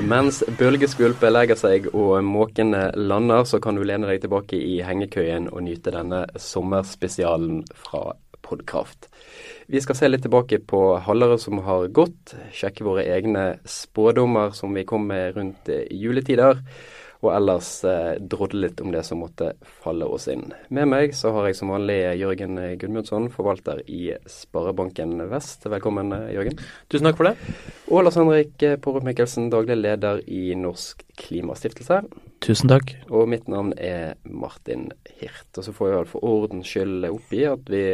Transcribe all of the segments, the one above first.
Mens bølgeskvulpet legger seg og måkene lander, så kan du lene deg tilbake i hengekøyen og nyte denne sommerspesialen fra Podkraft. Vi skal se litt tilbake på halvåret som har gått, sjekke våre egne spådommer som vi kom med rundt juletider og ellers eh, drodle litt om det som måtte falle oss inn. Med meg så har jeg som vanlig Jørgen Gudmundsson, forvalter i Sparebanken Vest. Velkommen, eh, Jørgen. Tusen takk for det. Og Lars Henrik Porup Mikkelsen, daglig leder i Norsk Klimastiftelse. Tusen takk. Og mitt navn er Martin Hirt. Og så får jeg vel for ordens skyld oppgi at vi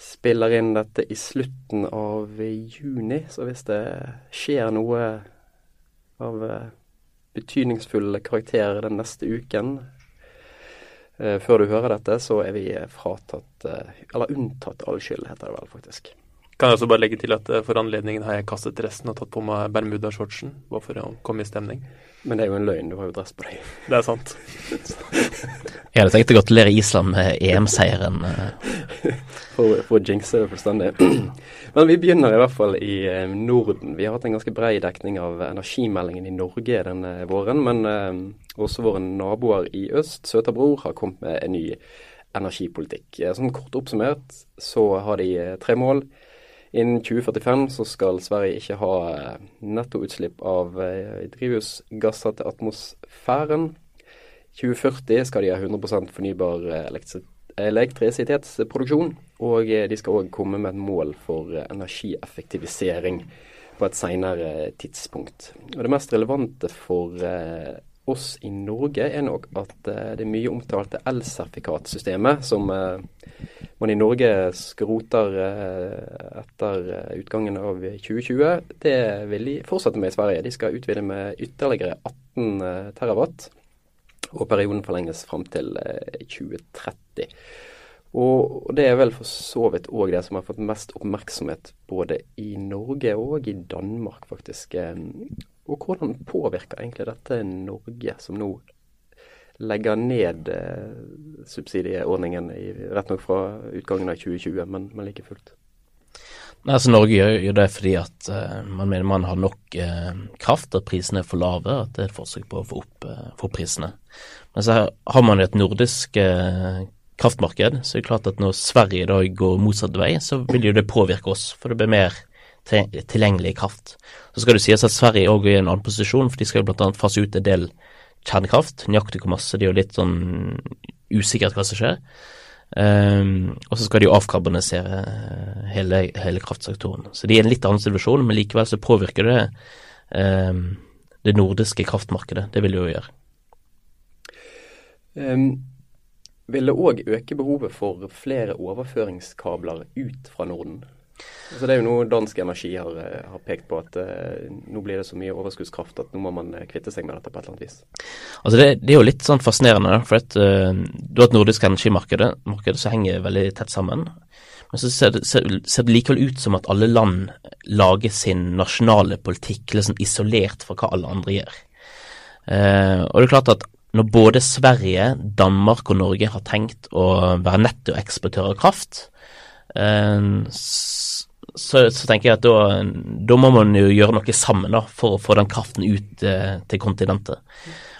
spiller inn dette i slutten av juni, så hvis det skjer noe av eh, karakterer den neste uken. Eh, før du hører dette, så er vi fratatt, eh, eller unntatt all skyld, heter det vel faktisk. Kan jeg også bare legge til at eh, for anledningen har jeg kastet dressen og tatt på meg bermudashortsen, bare for å komme i stemning. Men det er jo en løgn, du har jo dress på deg. Det er sant. jeg hadde tenkt å gratulere Island med EM-seieren. for, for å jinxe det fullstendig. Men vi begynner i hvert fall i Norden. Vi har hatt en ganske bred dekning av energimeldingen i Norge denne våren. Men eh, også våre naboer i øst, Søterbror, har kommet med en ny energipolitikk. Sånn kort oppsummert så har de tre mål. Innen 2045 så skal Sverige ikke ha eh, nettoutslipp av eh, drivhusgasser til atmosfæren. 2040 skal de ha 100 fornybar eh, elektrisitetsproduksjon. Og de skal òg komme med et mål for energieffektivisering på et senere tidspunkt. Og Det mest relevante for oss i Norge er nok at det mye omtalte elsertifikatsystemet som man i Norge skroter eh, etter eh, utgangen av 2020, det vil de fortsette med i Sverige. De skal utvide med ytterligere 18 eh, terawatt, og perioden forlenges fram til 2030. Og det er vel for så vidt òg det som har fått mest oppmerksomhet både i Norge og i Danmark, faktisk. Og hvordan påvirker egentlig dette Norge, som nå legger ned eh, subsidieordningen, rett nok fra utgangen av 2020, men, men like fullt. Nei, altså Norge gjør, jo det fordi at uh, man mener man har nok uh, kraft, at prisene er for lave, at det er et forsøk på å få opp, uh, prisene. Men så har man et nordisk kraftmarked, så er det klart at når Sverige da går motsatt vei, så vil jo det påvirke oss, for det blir mer tilgjengelig kraft. Så skal det sies at Sverige òg er i en annen posisjon, for de skal jo bl.a. fase ut en del kjernekraft. Nøyaktig hvor masse, det er jo litt sånn usikkert hva som skjer. Um, og så skal de jo avkarbonisere hele, hele, kraftsektoren. Så de er i en litt annen situasjon, men likevel så påvirker det um, det nordiske kraftmarkedet. Det vil det jo gjøre. Um, vil det òg øke behovet for flere overføringskabler ut fra Norden? Altså det er jo noe Dansk Energi har, eh, har pekt på, at eh, nå blir det så mye overskuddskraft at nå må man eh, kvitte seg med dette på et eller annet vis. Altså det, det er jo litt sånn fascinerende, for at, uh, du har et nordisk energimarked som henger veldig tett sammen. Men så ser det, ser, ser det, likevel ut som at alle land lager sin nasjonale politikk liksom isolert fra hva alle andre gjør. Uh, og det er klart at når både Sverige, Danmark og Norge har tenkt å være nettoeksportør av kraft, så, så, tenker jeg at da, da, må man jo gjøre noe sammen da, for å få den kraften ut eh, til kontinentet.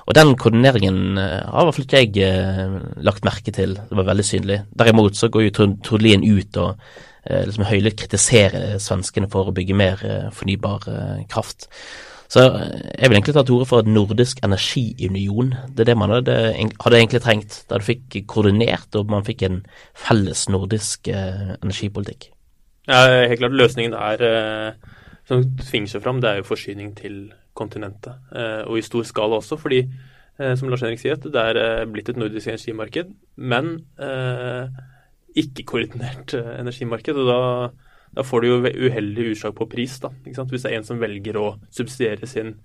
Og den koordineringen eh, har i hvert fall ikke jeg eh, lagt merke til. Det var veldig synlig. Derimot så går jo Tord Lien ut og liksom høylytt kritiserer svenskene for å bygge mer fornybar kraft. Så jeg vil egentlig ta til orde for et nordisk energiunion. Det er det man hadde, hadde egentlig trengt. Da du fikk koordinert og man fikk en felles nordisk energipolitikk. Ja, helt klart. Løsningen er, eh, som tvinger seg fram, det er jo forsyning til kontinentet. Eh, og i stor skala også, fordi eh, som Lars Henrik sier, det er blitt et nordisk energimarked, men ikke koordinert energimarked. og da, da får du jo uheldig utslag på pris, da, hvis det er en som velger å subsidiere sin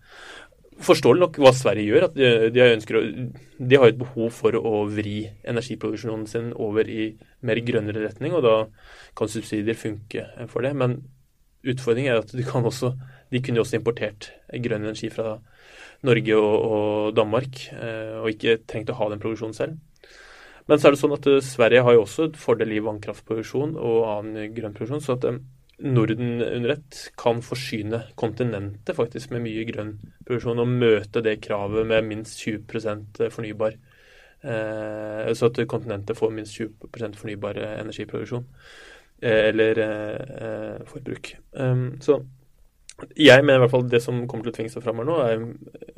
forståelig nok hva Sverige gjør. at De, de, å, de har et behov for å vri energiproduksjonen sin over i mer grønnere retning, og da kan subsidier funke for det. Men utfordringen er at de, kan også, de kunne også importert grønn energi fra Norge og, og Danmark, eh, og ikke trengt å ha den produksjonen selv. Men så er det sånn at eh, Sverige har jo også et fordel i vannkraftproduksjon og annen grønn produksjon. så at eh, Norden under ett kan forsyne kontinentet faktisk med mye grønn produksjon, og møte det kravet med minst 20% fornybar. Eh, så at kontinentet får minst 20 fornybar energiproduksjon. Eh, eller eh, forbruk. Um, så jeg mener i hvert fall det som kommer til å tvinge seg fram nå, er eh,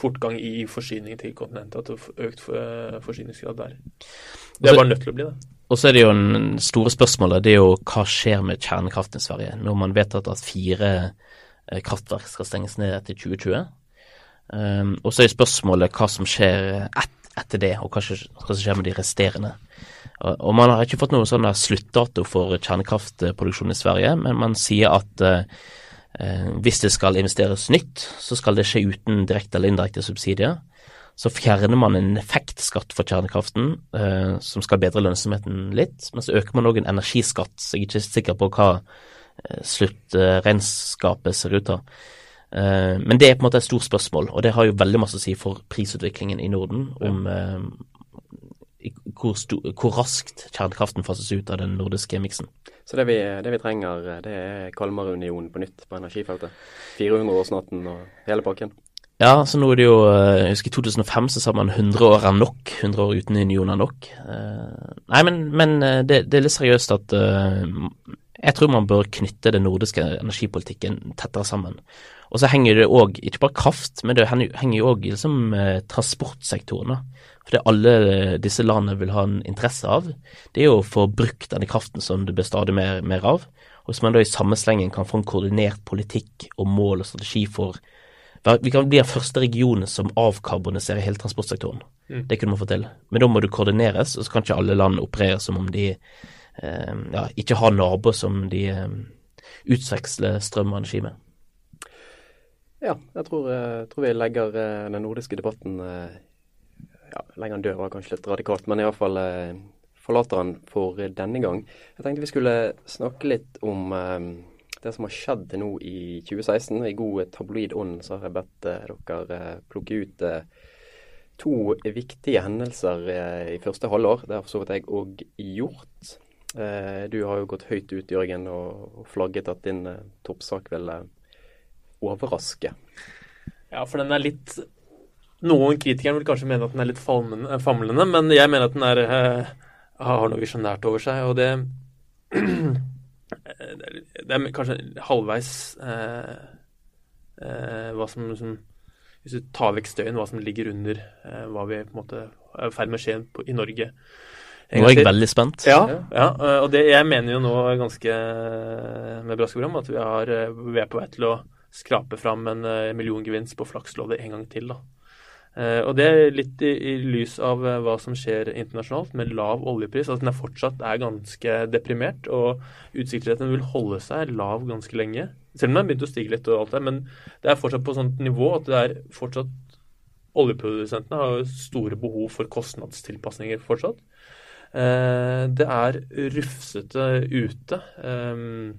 fortgang i forsyning til kontinentet. At det er økt eh, forsyningsgrad der. Det er bare nødt til å bli det. Og så er det jo en store spørsmålet, det er jo hva skjer med kjernekraften i Sverige når man vet at fire eh, kraftverk skal stenges ned etter 2020. Um, og så er spørsmålet hva som skjer et, etter det, og hva, som skjer med de resterende. Og, og man har ikke fått noen sånn sluttdato for kjernekraftproduksjon i Sverige, men man sier at uh, hvis det skal investeres nytt, så skal det skje uten direkte eller indirekte subsidier så fjerner man en effektskatt for kjernekraften eh, som skal bedre lønnsomheten litt, men så øker man òg en energiskatt, så jeg er ikke sikker på hva eh, sluttregnskapet ser ut av. Eh, men det er på en måte et stort spørsmål, og det har jo veldig masse å si for prisutviklingen i Norden. om eh, hvor, hvor, raskt kjernekraften fases ut av den nordiske miksen. Så det vi, det vi trenger, det er Kalmarunionen på nytt på energifeltet? 400-årsnatten og hele pakken? Ja, så nå er det jo eh, Jeg husker i 2005 så sa man 100 år er nok. 100 år uten union er nok. Uh, nei, men, men eh, det, det, er litt seriøst at jeg tror man bør knytte den nordiske energipolitikken tettere sammen. Og så henger det òg, ikke bare kraft, men det henger jo òg liksom, transportsektoren. For det alle disse landene vil ha en interesse av, det er jo å få brukt denne kraften som det blir stadig mer, mer av. Og hvis man da i samme slengen kan få en koordinert politikk og mål og strategi for vi kan bli den første regionen som avkarboniserer hele transportsektoren. Mm. Det kunne man få til. Men da må det koordineres, og så kan ikke alle land operere som om de eh, ja, ikke har naboer som de eh, utveksler strøm og energi med. Ja, jeg tror, jeg eh, tror vi legger eh, den nordiske debatten eh, ja, Legger den død kanskje litt radikalt, men iallfall forlater den for denne gang. Jeg tenkte vi skulle snakke litt om det som har skjedd nå i 2016. I god tabloid ånd så har jeg bedt dere plukke ut to viktige hendelser i første halvår. Det har for så vidt jeg òg gjort. Du har jo gått høyt ut, Jørgen, og flagget at din toppsak ville overraske. Ja, for den er litt Noen kritikere vil kanskje mene at den er litt famlende, men jeg mener at den er, har noe visjonært over seg. og det det er kanskje halvveis eh, eh, hva som, som, Hvis du tar vekk støyen, hva som ligger under eh, hva vi på en måte er i ferd med å skje i Norge. Nå er jeg veldig spent. Ja, ja eh, og det, jeg mener jo nå ganske med braske program at vi, har, eh, vi, er på vei til å skrape fram en milliongevinst på Flaksloddet en gang til. da. Uh, og det er litt i, i lys av uh, hva som skjer internasjonalt med lav oljepris. At den er fortsatt er ganske deprimert, og utsiktsretten vil holde seg lav ganske lenge. Selv om den har begynt å stige litt og alt det, men det er fortsatt på sånt nivå at det er fortsatt Oljeprodusentene har store behov for kostnadstilpasninger fortsatt. Uh, det er rufsete ute. Um,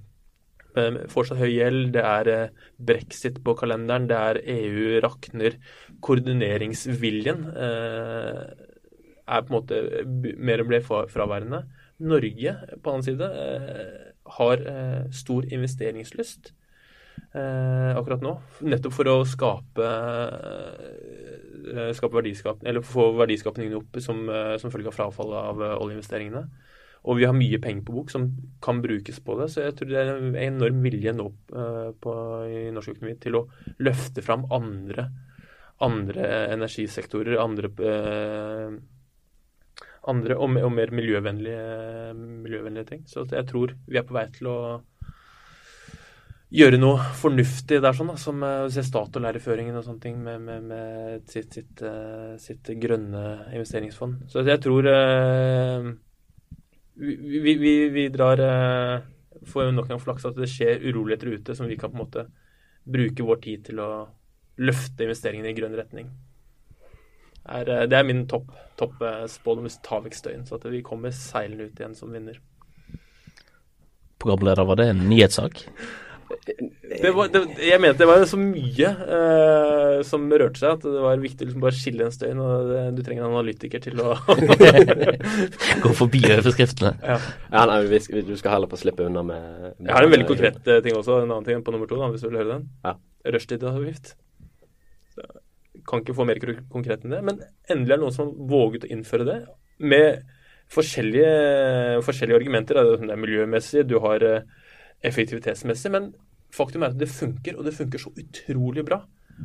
fortsatt høy gjeld, det er eh, brexit på kalenderen, det er EU rakner. Koordineringsviljen eh, er på en måte mer og mer fraværende. Norge på annen side eh, har stor investeringslyst akkurat nå. Nettopp for å skape, skape verdiskap, eller få verdiskapningen opp som, som følge av frafallet av oljeinvesteringene. Og vi har mye penger på bok som kan brukes på det. Så jeg tror det er en enorm vilje nå på, i norsk økonomi til å løfte fram andre, andre energisektorer, andre, andre og, og, mer miljøvennlige, miljøvennlige ting. Så jeg tror vi er på vei til å gjøre noe fornuftig der, sånn da, som du ser Statoil-læreføringen og sånne ting med, med, med sitt, sitt, uh, sitt, grønne investeringsfond. Så jeg tror uh, vi, vi, vi drar uh, Får nok en gang flaks at det skjer uroligheter ute som vi kan på en måte bruke vår tid til å løfte investeringene i grønn retning. Er, det er min topp, topp spådom hvis vi tar vekk støyen, så at vi kommer seilende ut igjen som vinner. Programleder, var det en nyhetssak? Det var, det, jeg mente det var så mye uh, som rørte seg, at det var viktig å liksom bare skille en støyen. og det, Du trenger en analytiker til å Gå forbi overskriftene. Ja. ja nei, vi, du skal heller få slippe unna med, med Jeg har en veldig konkret uh, ting også, en annen ting på nummer to, da, hvis du vil høre den. Ja. Rushtidavgift. Kan ikke få mer konkret enn det, men endelig er det noen som har våget å innføre det. Med forskjellige, forskjellige argumenter. Det er miljømessig, du har uh, effektivitetsmessig. Men faktum er at det funker, og det funker så utrolig bra.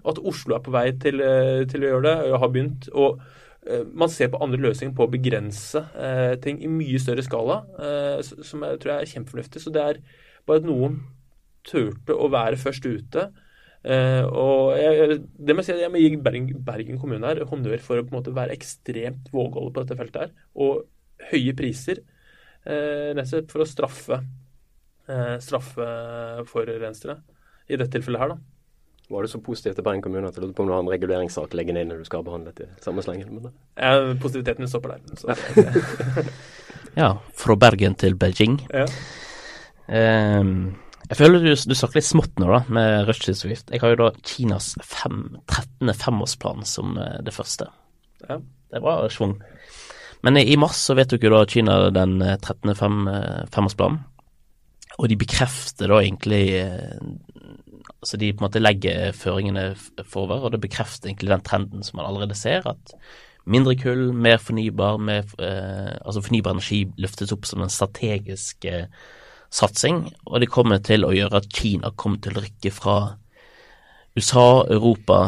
At Oslo er på vei til, eh, til å gjøre det, og har begynt. og eh, man ser på andre løsninger på å begrense eh, ting i mye større skala, som jeg tror er kjempefornuftig. Så det er bare at noen turte å være først ute. Eh, og jeg, det må jeg, si, jeg må gi Bergen, Bergen kommune her honnør for å på en måte være ekstremt vågale på dette feltet her. Og høye priser, rett for å straffe eh, straffeforurensere. I dette tilfellet her, da. Var du så positiv til Bergen kommune at du lurte på om du har en reguleringssak liggende inne du skal ha behandlet i samme slengen? Ja, positiviteten stopper der. Så, ja, fra Bergen til Beijing. Ja. Um, jeg føler du, du snakker litt smått nå, da, med rushtidsavgift. Jeg har jo da Kinas fem, 13. femårsplan som uh, det første. Ja. Det var schwung. Men i mars så vedtok jo da Kina den 13. Fem, femårsplanen. Og de bekrefter da egentlig eh, Altså de på en måte legger føringene forover, og det bekrefter egentlig den trenden som man allerede ser, at mindre kull, mer fornybar, mer, eh, altså fornybar energi løftes opp som en strategisk eh, satsing, og det kommer til å gjøre at Kina kommer til å rykke fra USA, Europa,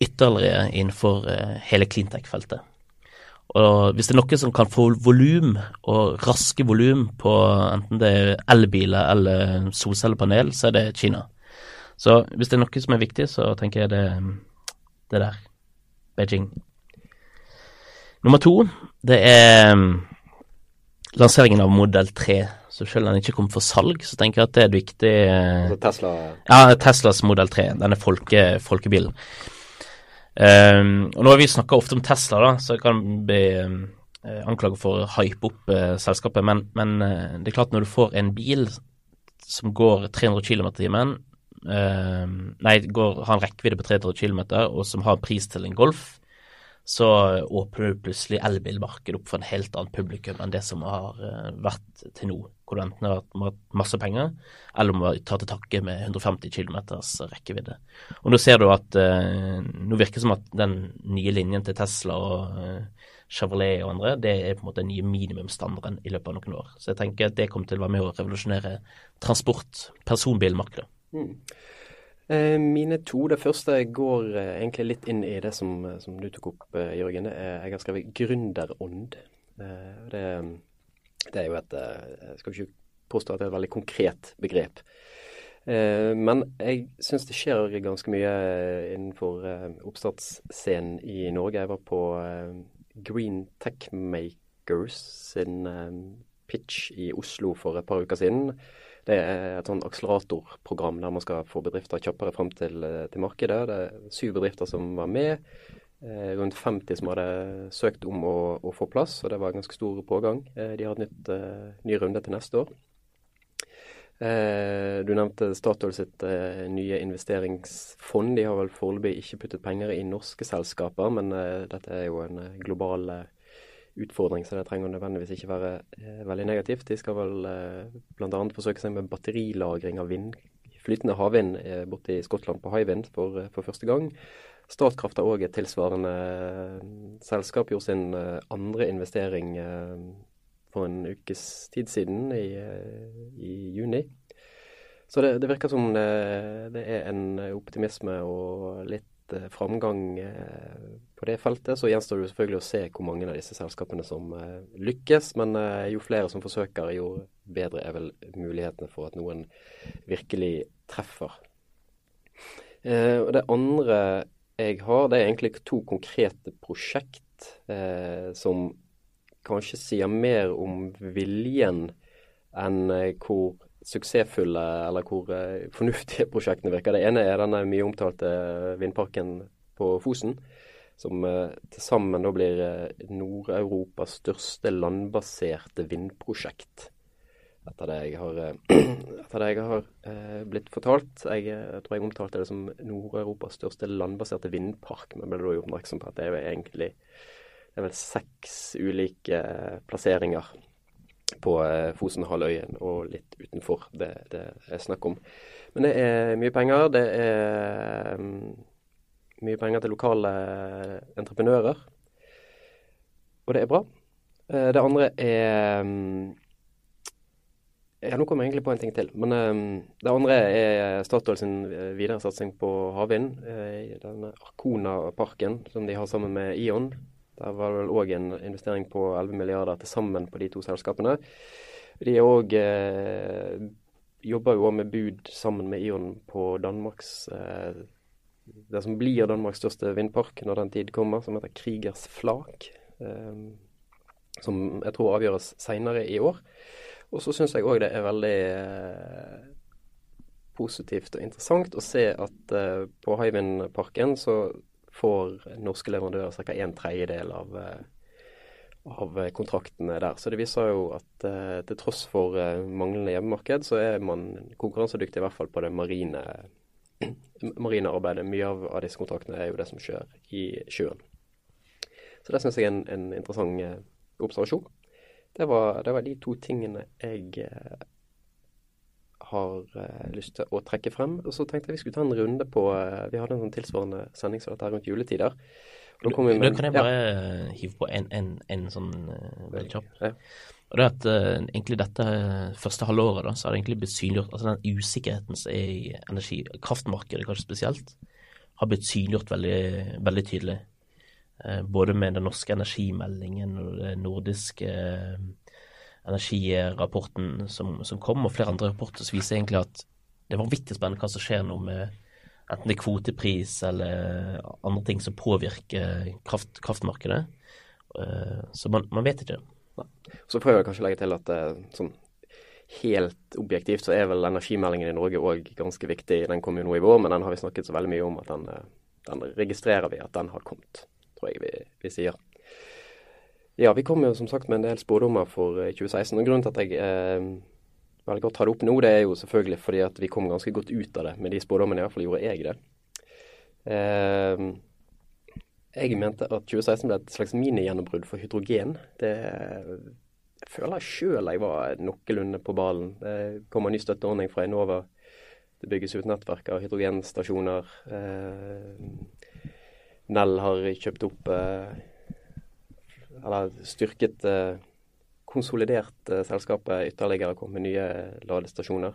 ytterligere innenfor eh, hele cleantech-feltet. Og hvis det er noe som kan få volum, og raske volum, på enten det er elbiler eller solcellepanel, så er det Kina. Så hvis det er noe som er viktig, så tenker jeg det, det der. Beijing. Nummer to, det er um, lanseringen av modell 3. Så selv om den ikke kommer for salg, så tenker jeg at det er et viktig altså Tesla? Ja, Teslas modell 3. Denne folke, folkebilen. Um, og nå har vi snakka ofte om Tesla, da, så jeg kan bli um, anklaget for å hype opp uh, selskapet. Men, men uh, det er klart når du får en bil som går 300 km i timen, uh, nei, går, har en rekkevidde på 300 km, og som har pris til en Golf, så åpner du plutselig elbilmarkedet opp for en helt annen publikum enn det som har vært til nå. Hvor du enten har hatt masse penger, eller må ta til takke med 150 km rekkevidde. Og Nå ser du at uh, nå virker det som at den nye linjen til Tesla og Chevrolet og andre, det er på en måte den nye minimumsstandarden i løpet av noen år. Så jeg tenker at det kommer til å være med å revolusjonere transport, personbilmarkedet. Mm. Eh, mine to. Det første går eh, egentlig litt inn i det som, som du tok opp, eh, Jørgen. jeg har skrevet 'gründerånd'. Det, det, er jo et Jeg skal ikke påstå at det er et veldig konkret begrep. Men jeg syns det skjer ganske mye innenfor oppstartsscenen i Norge. Jeg var på Green Tech Makers sin pitch i Oslo for et par uker siden. Det er et sånn akseleratorprogram der man skal få bedrifter kjappere frem til, eh, til markedet. Det er syv bedrifter som var med. Eh, rundt 50 som hadde søkt om å, å, få plass, og det var en ganske stor pågang. Eh, de har et nytt, eh, ny runde til neste år. Eh, du nevnte Statoil sitt eh, nye investeringsfond. De har vel foreløpig ikke puttet penger i norske selskaper, men dette er jo en global utfordring, så det trenger nødvendigvis ikke være eh, veldig negativt. De skal vel eh, bl.a. forsøke seg med batterilagring av vind, flytende havvind eh, borte i Skottland på Hywind for, eh, for første gang. Statkraft har òg et tilsvarende eh, selskap. Gjort sin eh, andre investering for en ukes tid siden, i, i juni. Så det, det, virker som det, det er en optimisme og litt Eh, framgang eh, på det feltet. Så gjenstår det selvfølgelig å se hvor mange av disse selskapene som eh, lykkes. Men jo flere som forsøker, jo bedre er vel mulighetene for at noen virkelig treffer. Det andre jeg har, det er egentlig to konkrete prosjekt som kanskje sier mer om viljen enn hvor suksessfulle eller hvor uh, fornuftige prosjektene virker. Det ene er denne mye omtalte vindparken på Fosen. Som uh, til sammen da blir uh, Nord-Europas største landbaserte vindprosjekt. etter det jeg har, eh, etter det jeg har eh, blitt fortalt. Eh, jeg, tror jeg omtalte det som Nord-Europas største landbaserte vindpark, men ble da gjort oppmerksom på at det er jo egentlig det er vel seks ulike plasseringer på Fosenhalvøyen og litt utenfor det det er snakk om. Men det er mye penger. Det er um, mye penger til lokale entreprenører. Og det er bra. Det andre er um, ja, Nå kommer jeg egentlig på en ting til. Men um, det andre er Statoil sin eh, videre satsing på havvind. Uh, i denne Arkona-parken som de har sammen med Ion. Der var det vel òg en investering på 11 milliarder til sammen på de to selskapene. De er òg eh, jobber jo òg med bud sammen med Ion på Danmarks eh, Det som blir Danmarks største vindpark når den tid kommer, som heter Krigers Flak. Eh, som jeg tror avgjøres seinere i år. Og så syns jeg òg det er veldig eh, positivt og interessant å se at eh, på Hywind-parken så får norske leverandører ca. en tredjedel av, eh, av kontraktene der. Så det viser jo at eh, til tross for eh, manglende hjemmemarked, så er man konkurransedyktig i hvert fall på det marine, marine arbeidet. Mye av, av, disse kontraktene er jo det som skjer i sjøen. Så det syns jeg er en, en interessant eh, observasjon. Det var, det var de to tingene jeg eh, har eh, lyst til å trekke frem. Og så tenkte jeg vi skulle ta en runde på eh, Vi hadde en sånn tilsvarende sending som dette rundt juletider. Og da med, kan jeg bare ja. hive på en, en, en sånn uh, veldig kjapp. Ja. Og det er at uh, egentlig dette første halvåret da, så har det egentlig blitt synliggjort altså den usikkerheten som er i energi, kraftmarkedet kanskje spesielt, har blitt synliggjort veldig, veldig tydelig. Uh, både med den norske energimeldingen og det nordiske eh, energirapporten som, som, kom, og flere andre rapporter som viser egentlig at det er vanvittig spennende hva som skjer nå med enten det er kvotepris eller andre ting som påvirker kraft, kraftmarkedet. Eh, så man, man vet ikke. Så prøver jeg kanskje å legge til at sånn helt objektivt så er vel energimeldingen i Norge òg ganske viktig. Den kom jo nå i vår, men den har vi snakket så veldig mye om at den, den registrerer vi at den har kommet tror jeg vi, vi sier. Ja, vi kommer jo som sagt med en del spådommer for 2016. Eh, og Grunnen til at jeg eh, velger å ta det opp nå, det er jo selvfølgelig fordi at vi kom ganske godt ut av det med de spådommene. Fall gjorde jeg det. Eh, jeg mente at 2016 ble et slags minigjennombrudd for hydrogen. Det jeg føler jeg sjøl jeg var noenlunde på ballen. Det kommer en ny støtteordning fra Enova. Det bygges ut nettverk av hydrogenstasjoner. Eh, Nell har kjøpt opp eh, Eller styrket eh, Konsolidert eh, selskapet ytterligere, kommet med nye ladestasjoner.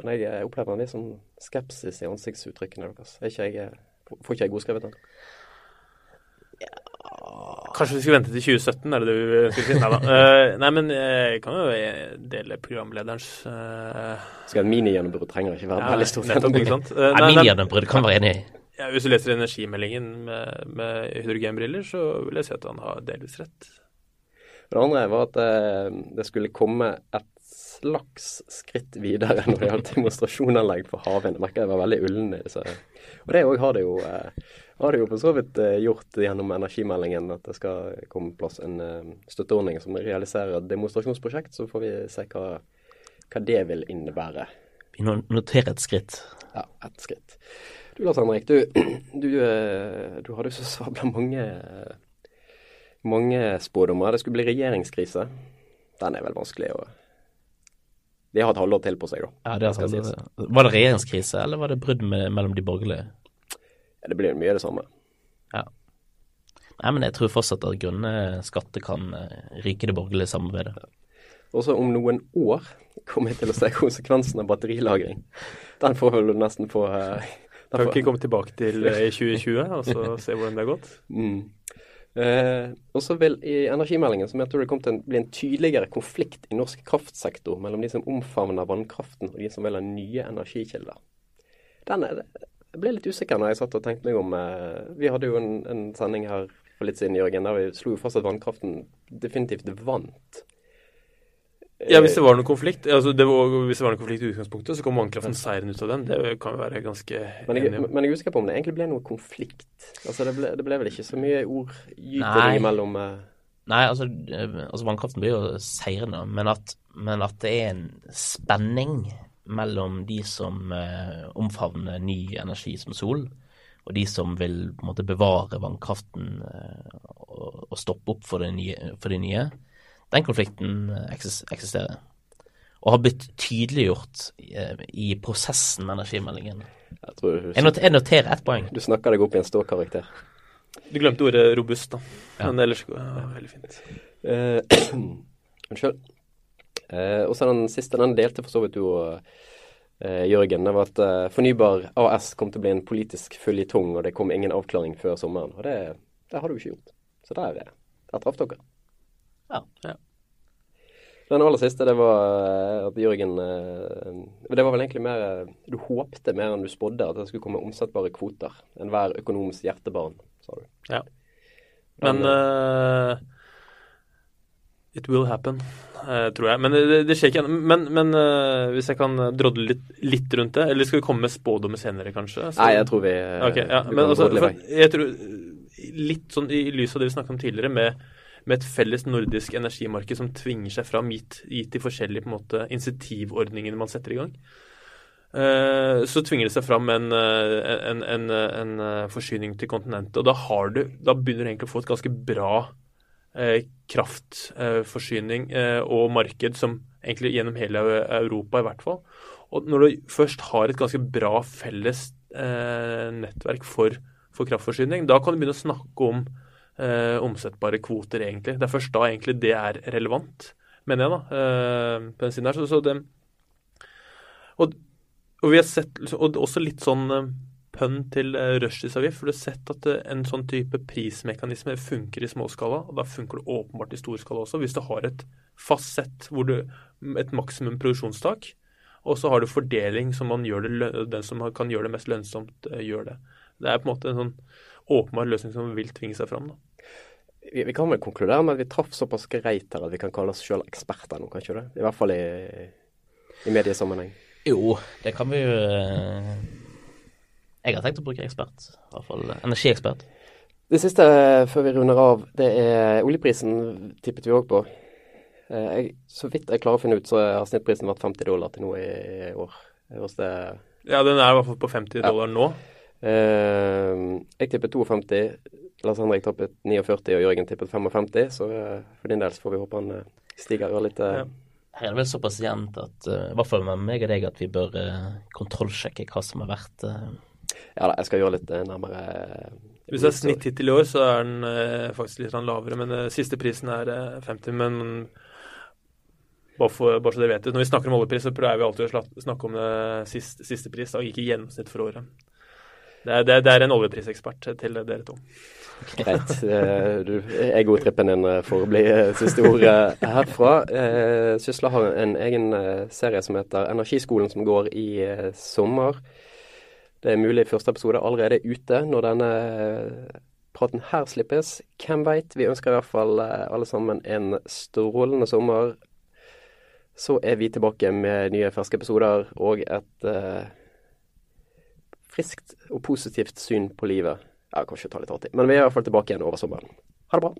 Men jeg opplever en viss sånn skepsis i ansiktsuttrykkene deres. Ikke jeg, får ikke jeg godskrevet den? Kanskje vi skulle vente til 2017, er det det vi skulle si? Nei da. Uh, nei, men jeg kan jo dele programlederens uh... Skal en minigjennombrudd trenger ikke være ja, veldig stort. Nettopp, ikke sant? Uh, nei, minigjennombrudd kan være enig i. Ja, hvis du leser energimeldingen med, med hydrogenbriller, så vil jeg si at han har delvis rett. Det andre var at det, det skulle komme et slags skritt videre når det gjaldt demonstrasjonanlegg for havvind. Jeg merker jeg var veldig ullen i disse. Og det òg har det jo eh, har det jo på så vidt eh, gjort gjennom energimeldingen at det skal komme på plass en støtteordning som realiserer et demonstrasjonsprosjekt. Så får vi se hva, hva det vil innebære. Vi noterer et skritt. Ja, ett skritt. Du Lars Henrik, du, du, eh, du hadde jo så sabla mange, mange spådommer. Det skulle bli regjeringskrise. Den er vel vanskelig å De har et halvår til på seg, da. Ja, det er sant. Var det regjeringskrise, eller var det brudd med, mellom de borgerlige? Ja, det blir mye det samme. Ja. Nei, men jeg tror fortsatt at grønne skatter kan eh, ryke det borgerlige samarbeidet. Ja. Også om noen år kommer jeg til å se konsekvensen av batterilagring. Den får vel nesten få uh, kan ikke komme tilbake til eh, i 2020 og så se hvordan det har gått? Mm. Eh, og så vil i energimeldingen, som jeg tror det kommer til å bli en tydeligere konflikt i norsk kraftsektor mellom de som omfavner vannkraften og de som vil ha nye energikilder. Den er, jeg ble litt usikker når jeg satt og tenkte meg om eh, Vi hadde jo en, en, sending her for litt siden, Jørgen, der vi slo fast at vannkraften definitivt vant ja, hvis det var noen konflikt altså det var, hvis det var noen konflikt i utgangspunktet, så kom vannkraften seieren ut av den. Det kan vi være ganske men jeg, enige om. Men jeg er usikker på om det egentlig ble noe konflikt. Altså Det ble, det ble vel ikke så mye ordgyteri mellom uh... Nei, altså, eh, altså vannkraften blir jo seirende, men at, men at det er en spenning mellom de som uh, omfavner ny energi som sol, og de som vil på en måte bevare vannkraften uh, og, og, stoppe opp for det, nye, for det nye. Den konflikten eh, eksisterer. Og har blitt tydeliggjort eh, i prosessen med energimeldingen. Jeg, tror, jeg, noter, jeg noterer ett poeng. Du snakker deg opp i en ståkarakter. Du glemte ordet robust, da. Ja. Men ellers går det veldig fint. Uh, Unnskyld. Uh, og så den siste, den delte for så vidt du og uh, Jørgen. Det var at uh, Fornybar AS kom til å bli en politisk føljetong, og det kom ingen avklaring før sommeren. Og det, det har du ikke gjort. Så der, der traff dere. Ja. ja. Den aller siste, det var at Jørgen Det var vel egentlig mer Du håpte mer enn du spådde at det skulle komme omsettbare kvoter. Enhver økonomisk hjertebarn sa du. Ja. Men uh, It will happen, tror jeg. Men det, det skjer ikke ennå. Men, men uh, hvis jeg kan drodle litt, litt, rundt det, eller skal vi komme med spådommer senere, kanskje? Så, Nei, jeg tror vi, okay, ja. men, altså, jeg tror, Litt sånn i lys av det vi snakket om tidligere, med, med, et felles nordisk energimarked som tvinger seg fram gitt, gitt de forskjellige på en måte, insentivordningene man setter i gang. Eh, så tvinger det seg fram en, eh, en, en, en eh, forsyning til kontinentet. Og da, har du, da begynner du egentlig å få et ganske bra kraftforsyning og marked som egentlig gjennom hele Europa, i hvert fall. Og når du først har et ganske bra felles nettverk for, for, kraftforsyning, da kan du begynne å snakke om omsettbare kvoter, egentlig. Det er først da egentlig det er relevant, mener jeg, da, på den siden her. Så, så det, og og vi har sett, og også litt sånn eh, pønn til uh, rushtidsavgift. For du har sett at uh, en sånn type prismekanisme funker i småskala, og da funker det åpenbart i storskala også. Hvis du har et fast sett, hvor du, et maksimum produksjonstak, og så har du fordeling som man gjør det, den som kan gjøre det mest lønnsomt, gjør det. Det er på en måte en sånn åpenbar løsning som vil tvinge seg fram. da. Vi, vi kan vel konkludere med at vi traff såpass greit her at vi kan kalle oss sjøl eksperter nå, kan ikke det? I hvert fall i, i mediesammenheng. Jo, det kan vi jo eh, Jeg har tenkt å bruke ekspert. I hvert fall energiekspert. Det siste eh, før vi runder av, det er oljeprisen tippet vi òg på. Eh, jeg, så vidt jeg klarer å finne ut, så har snittprisen vært 50 dollar til nå i år. Det... Ja, den er i hvert fall på 50 dollar ja. nå. Jeg tippet 52. Lars Henrik tippet 49, og Jørgen tippet 55. Så for din del så får vi håpe han stiger ørlite. Ja. Her er det vel såpass jevnt at uh, i hvert fall med meg og deg at vi bør uh, kontrollsjekke hva som har vært uh... Ja da, jeg skal gjøre litt nærmere Hvis det er snitt hittil i år, så er den faktisk litt lavere. Men siste prisen er 50. Men bare, for, bare, så dere vet det, når vi snakker om oljepris, så prøver vi alltid å snakke om siste, siste pris, og ikke gjennomsnitt for året. Det er, det, det er en oljeprisekspert til dere to. Greit. Du, egotrippen din får bli eh, siste ord herfra. Eh, Sysla har en egen eh, serie som heter Energiskolen, som går i sommer. Det er mulig første episode allerede ute når denne praten her slippes. Hvem veit? Vi ønsker i hvert fall alle sammen en strålende sommer. Så er vi tilbake med nye ferske episoder og et friskt og positivt syn på livet. Ja, kanskje ta litt tid, men vi er i hvert fall tilbake igjen over sommeren. Ha det bra.